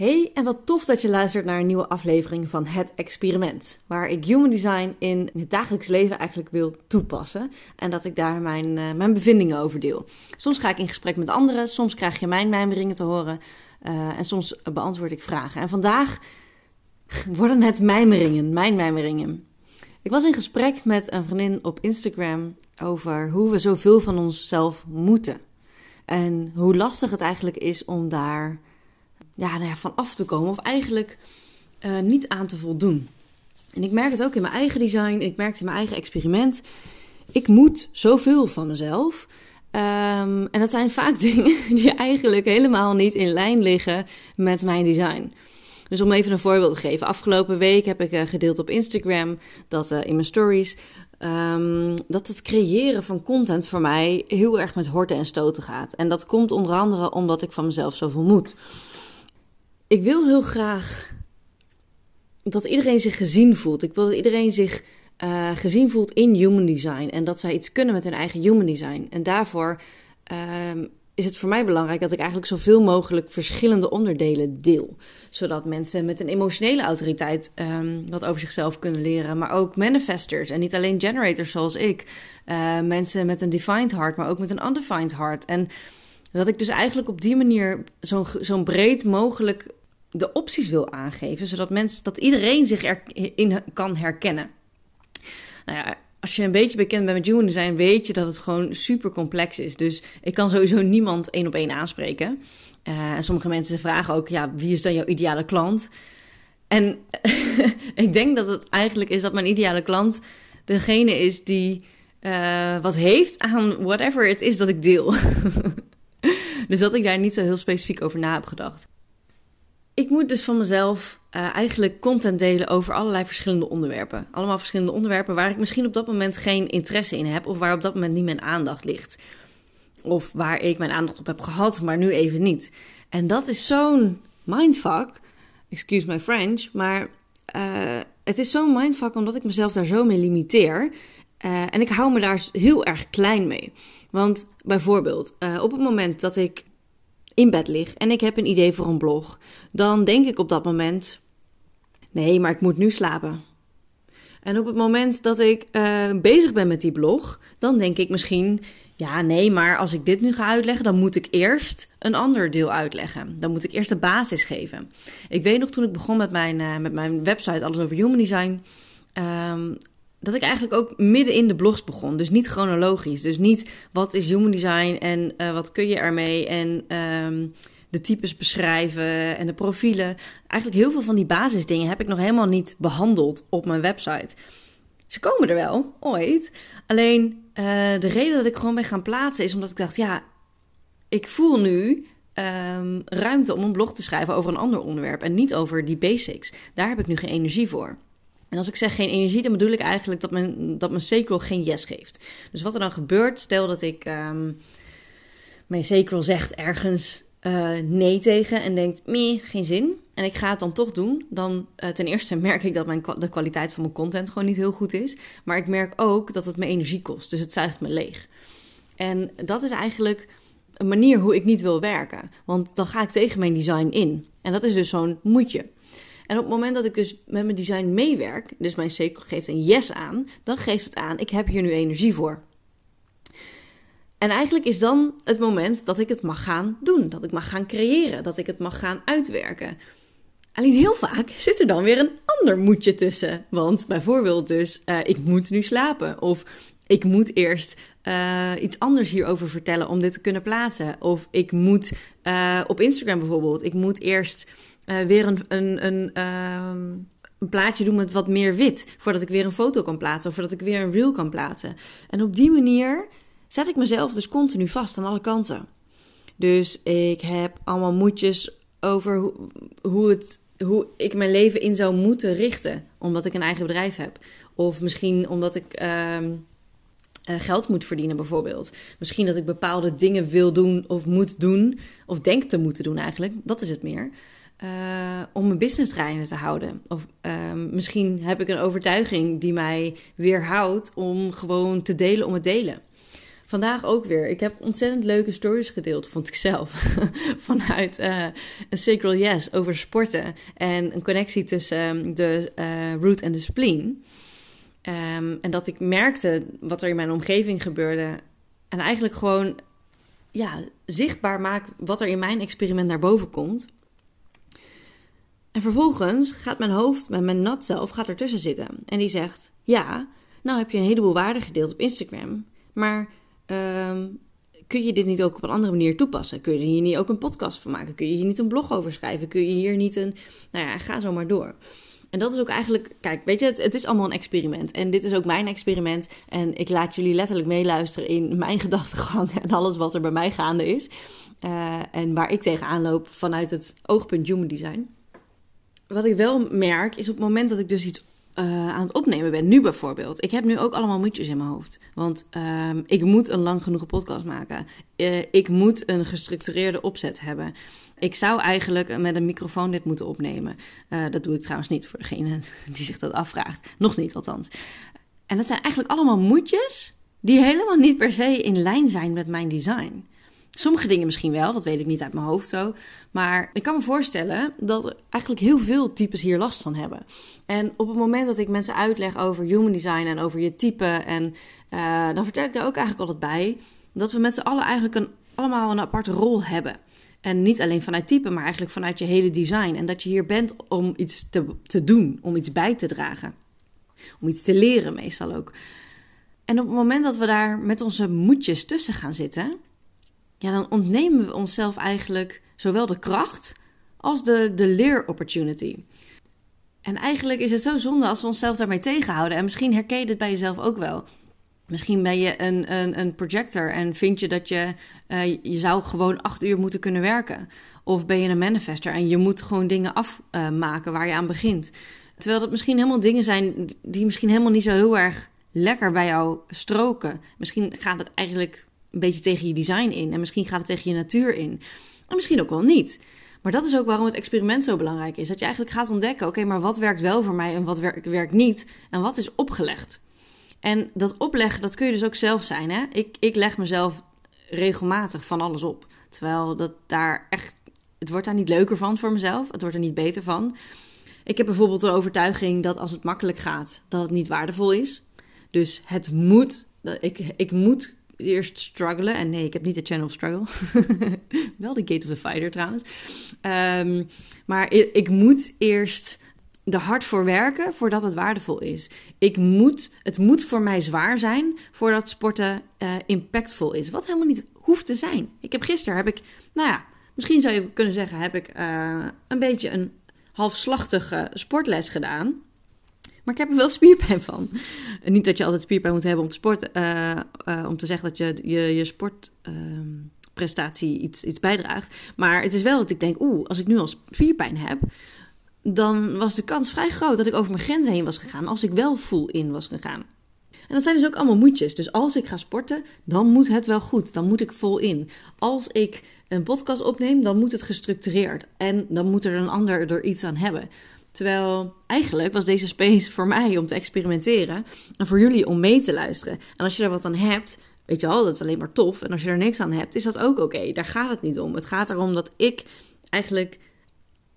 Hey, en wat tof dat je luistert naar een nieuwe aflevering van Het Experiment. Waar ik human design in het dagelijks leven eigenlijk wil toepassen. En dat ik daar mijn, uh, mijn bevindingen over deel. Soms ga ik in gesprek met anderen, soms krijg je mijn mijmeringen te horen. Uh, en soms beantwoord ik vragen. En vandaag worden het mijmeringen, mijn mijmeringen. Ik was in gesprek met een vriendin op Instagram over hoe we zoveel van onszelf moeten. En hoe lastig het eigenlijk is om daar ja, nou ja, van af te komen. Of eigenlijk uh, niet aan te voldoen. En ik merk het ook in mijn eigen design. Ik merk het in mijn eigen experiment. Ik moet zoveel van mezelf. Um, en dat zijn vaak dingen die eigenlijk helemaal niet in lijn liggen met mijn design. Dus om even een voorbeeld te geven. Afgelopen week heb ik uh, gedeeld op Instagram dat uh, in mijn stories. Um, dat het creëren van content voor mij heel erg met horten en stoten gaat. En dat komt onder andere omdat ik van mezelf zoveel moet ik wil heel graag dat iedereen zich gezien voelt. Ik wil dat iedereen zich uh, gezien voelt in human design. En dat zij iets kunnen met hun eigen human design. En daarvoor uh, is het voor mij belangrijk dat ik eigenlijk zoveel mogelijk verschillende onderdelen deel. Zodat mensen met een emotionele autoriteit um, wat over zichzelf kunnen leren. Maar ook manifestors en niet alleen generators zoals ik. Uh, mensen met een defined heart, maar ook met een undefined heart. En dat ik dus eigenlijk op die manier zo'n zo'n breed mogelijk de opties wil aangeven, zodat mensen, dat iedereen zich erin kan herkennen. Nou ja, als je een beetje bekend bent met human design, weet je dat het gewoon super complex is. Dus ik kan sowieso niemand één op één aanspreken. Uh, en sommige mensen vragen ook, ja, wie is dan jouw ideale klant? En ik denk dat het eigenlijk is dat mijn ideale klant degene is die uh, wat heeft aan whatever het is dat ik deel. dus dat ik daar niet zo heel specifiek over na heb gedacht. Ik moet dus van mezelf uh, eigenlijk content delen over allerlei verschillende onderwerpen. Allemaal verschillende onderwerpen waar ik misschien op dat moment geen interesse in heb, of waar op dat moment niet mijn aandacht ligt. Of waar ik mijn aandacht op heb gehad, maar nu even niet. En dat is zo'n mindfuck. Excuse my French, maar uh, het is zo'n mindfuck omdat ik mezelf daar zo mee limiteer. Uh, en ik hou me daar heel erg klein mee. Want bijvoorbeeld, op het moment dat ik in bed lig en ik heb een idee voor een blog, dan denk ik op dat moment: nee, maar ik moet nu slapen. En op het moment dat ik uh, bezig ben met die blog, dan denk ik misschien: ja, nee, maar als ik dit nu ga uitleggen, dan moet ik eerst een ander deel uitleggen. Dan moet ik eerst de basis geven. Ik weet nog toen ik begon met mijn, uh, met mijn website, alles over human design. Um, dat ik eigenlijk ook midden in de blogs begon. Dus niet chronologisch. Dus niet wat is human design en uh, wat kun je ermee en um, de types beschrijven en de profielen. Eigenlijk heel veel van die basisdingen heb ik nog helemaal niet behandeld op mijn website. Ze komen er wel, ooit. Alleen uh, de reden dat ik gewoon ben gaan plaatsen is omdat ik dacht, ja, ik voel nu um, ruimte om een blog te schrijven over een ander onderwerp en niet over die basics. Daar heb ik nu geen energie voor. En als ik zeg geen energie, dan bedoel ik eigenlijk dat mijn, dat mijn sacral geen yes geeft. Dus wat er dan gebeurt, stel dat ik um, mijn sacral zegt ergens uh, nee tegen en denkt, meh, geen zin. En ik ga het dan toch doen. Dan uh, ten eerste merk ik dat mijn, de kwaliteit van mijn content gewoon niet heel goed is. Maar ik merk ook dat het me energie kost. Dus het zuigt me leeg. En dat is eigenlijk een manier hoe ik niet wil werken. Want dan ga ik tegen mijn design in. En dat is dus zo'n moetje. En op het moment dat ik dus met mijn design meewerk, dus mijn cirkel geeft een yes aan, dan geeft het aan, ik heb hier nu energie voor. En eigenlijk is dan het moment dat ik het mag gaan doen, dat ik mag gaan creëren, dat ik het mag gaan uitwerken. Alleen heel vaak zit er dan weer een ander moedje tussen. Want bijvoorbeeld dus, uh, ik moet nu slapen. Of ik moet eerst uh, iets anders hierover vertellen om dit te kunnen plaatsen. Of ik moet uh, op Instagram bijvoorbeeld, ik moet eerst uh, weer een, een, een, uh, een plaatje doen met wat meer wit. Voordat ik weer een foto kan plaatsen of voordat ik weer een reel kan plaatsen. En op die manier zet ik mezelf dus continu vast aan alle kanten. Dus ik heb allemaal moedjes over hoe, hoe, het, hoe ik mijn leven in zou moeten richten. Omdat ik een eigen bedrijf heb. Of misschien omdat ik. Uh, geld moet verdienen, bijvoorbeeld. Misschien dat ik bepaalde dingen wil doen of moet doen, of denk te moeten doen eigenlijk. Dat is het meer uh, om mijn business draaiende te houden. Of uh, misschien heb ik een overtuiging die mij weerhoudt om gewoon te delen om het delen. Vandaag ook weer. Ik heb ontzettend leuke stories gedeeld, vond ik zelf. Vanuit een Sacral Yes over sporten. En een connectie tussen um, de root en de spleen. Um, en dat ik merkte wat er in mijn omgeving gebeurde. En eigenlijk gewoon ja, zichtbaar maak wat er in mijn experiment naar boven komt. En vervolgens gaat mijn hoofd, met mijn nat zelf, gaat ertussen zitten. En die zegt: Ja, nou heb je een heleboel waarden gedeeld op Instagram. Maar um, kun je dit niet ook op een andere manier toepassen? Kun je hier niet ook een podcast van maken? Kun je hier niet een blog over schrijven? Kun je hier niet een. Nou ja, ga zo maar door. En dat is ook eigenlijk, kijk, weet je, het, het, is allemaal een experiment. En dit is ook mijn experiment. En ik laat jullie letterlijk meeluisteren in mijn gedachtegang en alles wat er bij mij gaande is. Uh, en waar ik tegenaan loop vanuit het oogpunt human design. Wat ik wel merk is op het moment dat ik dus iets uh, aan het opnemen ben. Nu bijvoorbeeld. Ik heb nu ook allemaal moedjes in mijn hoofd. Want uh, ik moet een lang genoeg podcast maken. Uh, ik moet een gestructureerde opzet hebben. Ik zou eigenlijk met een microfoon dit moeten opnemen. dat doe ik trouwens niet voor degene die zich dat afvraagt. Nog niet althans. En dat zijn eigenlijk allemaal moedjes die helemaal niet per se in lijn zijn met mijn design. Sommige dingen misschien wel, dat weet ik niet uit mijn hoofd zo. Maar ik kan me voorstellen dat eigenlijk heel veel types hier last van hebben. En op het moment dat ik mensen uitleg over human design en over je type, en uh, dan vertel ik daar ook eigenlijk altijd bij dat we met z'n allen eigenlijk een, allemaal een aparte rol hebben. En niet alleen vanuit type, maar eigenlijk vanuit je hele design. En dat je hier bent om iets te, te doen, om iets bij te dragen. Om iets te leren meestal ook. En op het moment dat we daar met onze moedjes tussen gaan zitten, ja, dan ontnemen we onszelf eigenlijk zowel de kracht als de, de leeropportunity. En eigenlijk is het zo zonde als we onszelf daarmee tegenhouden. En misschien herken je dit bij jezelf ook wel. Misschien ben je een, een, een projector en vind je dat je, uh, je zou gewoon acht uur moeten kunnen werken. Of ben je een manifester en je moet gewoon dingen afmaken waar je aan begint. Terwijl dat misschien helemaal dingen zijn die misschien helemaal niet zo heel erg lekker bij jou stroken. Misschien gaat het eigenlijk een beetje tegen je design in. En misschien gaat het tegen je natuur in. En misschien ook wel niet. Maar dat is ook waarom het experiment zo belangrijk is. Dat je eigenlijk gaat ontdekken: oké, maar wat werkt wel voor mij en wat werkt, niet? En wat is opgelegd? En dat opleggen, dat kun je dus ook zelf zijn. Hè? Ik, ik leg mezelf regelmatig van alles op. Terwijl dat daar echt. Het wordt daar niet leuker van voor mezelf. Het wordt er niet beter van. Ik heb bijvoorbeeld de overtuiging dat als het makkelijk gaat, dat het niet waardevol is. Dus het moet. Ik, ik moet eerst struggelen. En nee, ik heb niet de Channel Struggle. Wel de Gate of the Fighter trouwens. Um, maar ik, moet eerst er hard voor werken voordat het waardevol is. Ik moet, het moet voor mij zwaar zijn voordat sporten uh, impactvol is. Wat helemaal niet hoeft te zijn. Ik heb gisteren, heb ik, nou ja, misschien zou je kunnen zeggen, heb ik uh, een beetje een halfslachtige sportles gedaan. Maar ik heb er wel spierpijn van. niet dat je altijd spierpijn moet hebben om te sporten. Uh, uh, om te zeggen dat je je, je sportprestatie iets, iets bijdraagt. Maar het is wel dat ik denk, oeh, als ik nu al spierpijn heb... dan was de kans vrij groot dat ik over mijn grenzen heen was gegaan... als ik wel full in was gegaan. En dat zijn dus ook allemaal moedjes. Dus als ik ga sporten, dan moet het wel goed. Dan moet ik vol in. Als ik een podcast opneem, dan moet het gestructureerd. En dan moet er een ander er iets aan hebben. Terwijl eigenlijk was deze space voor mij om te experimenteren en voor jullie om mee te luisteren. En als je er wat aan hebt, weet je wel, dat is alleen maar tof. En als je er niks aan hebt, is dat ook oké. Daar gaat het niet om. Het gaat erom dat ik eigenlijk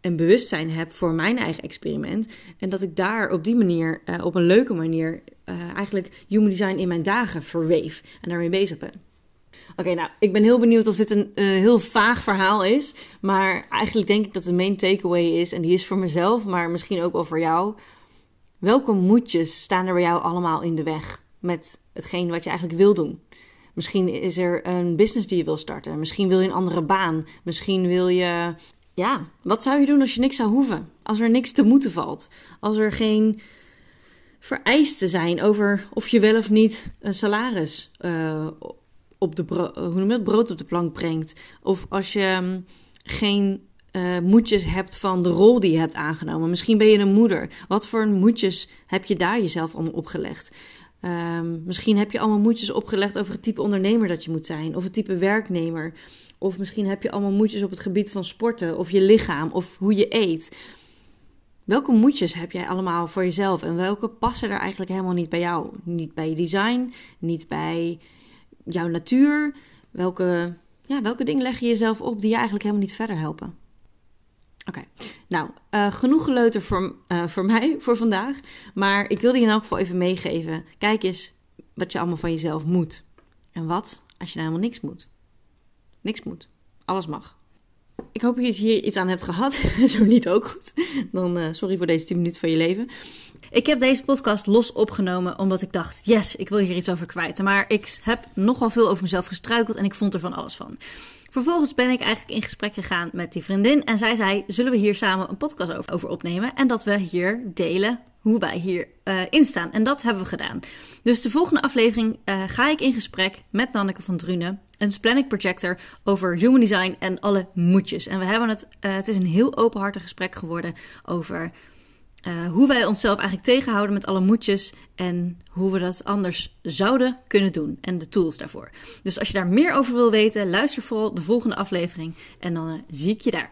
een bewustzijn heb voor mijn eigen experiment. En dat ik daar op die manier, uh, op een leuke manier, uh, eigenlijk human design in mijn dagen verweef en daarmee bezig ben. Oké, nou, ik ben heel benieuwd of dit een uh, heel vaag verhaal is. Maar eigenlijk denk ik dat de main takeaway is, en die is voor mezelf, maar misschien ook wel voor jou. Welke moedjes staan er bij jou allemaal in de weg met hetgeen wat je eigenlijk wil doen? Misschien is er een business die je wil starten. Misschien wil je een andere baan. Misschien wil je. Ja, wat zou je doen als je niks zou hoeven? Als er niks te moeten valt? Als er geen vereisten zijn over of je wel of niet een salaris uh, op de brood, hoe noem je het, brood op de plank brengt. Of als je um, geen uh, moedjes hebt van de rol die je hebt aangenomen. Misschien ben je een moeder. Wat voor moedjes heb je daar jezelf allemaal opgelegd? Um, misschien heb je allemaal moedjes opgelegd over het type ondernemer dat je moet zijn. Of het type werknemer. Of misschien heb je allemaal moedjes op het gebied van sporten. Of je lichaam. Of hoe je eet. Welke moedjes heb jij allemaal voor jezelf? En welke passen er eigenlijk helemaal niet bij jou? Niet bij je design. Niet bij jouw natuur? Welke, ja, welke dingen leg je jezelf op die je eigenlijk helemaal niet verder helpen? Oké, nou, uh, genoeg geleuter voor, uh, voor mij voor vandaag. Maar ik wilde je in elk geval even meegeven. Kijk eens wat je allemaal van jezelf moet. En wat als je nou helemaal niks moet? Niks moet. Alles mag. Ik hoop dat je hier iets aan hebt gehad. Zo niet ook goed. Dan uh, sorry voor deze 10 minuten van je leven. Ik heb deze podcast los opgenomen omdat ik dacht: yes, ik wil hier iets over kwijt. Maar ik heb nogal veel over mezelf gestruikeld en ik vond er van alles van. Vervolgens ben ik eigenlijk in gesprek gegaan met die vriendin. En zij zei: Zullen we hier samen een podcast over, opnemen? En dat we hier delen hoe wij hier uh, in staan. En dat hebben we gedaan. Dus de volgende aflevering uh, ga ik in gesprek met Nanneke van Drunen, een planning projector, over human design en alle moedjes. En we hebben het, uh, het is een heel openhartig gesprek geworden over uh, hoe wij onszelf eigenlijk tegenhouden met alle moedjes en hoe we dat anders zouden kunnen doen en de tools daarvoor. Dus als je daar meer over wil weten, luister vooral de volgende aflevering en dan uh, zie ik je daar.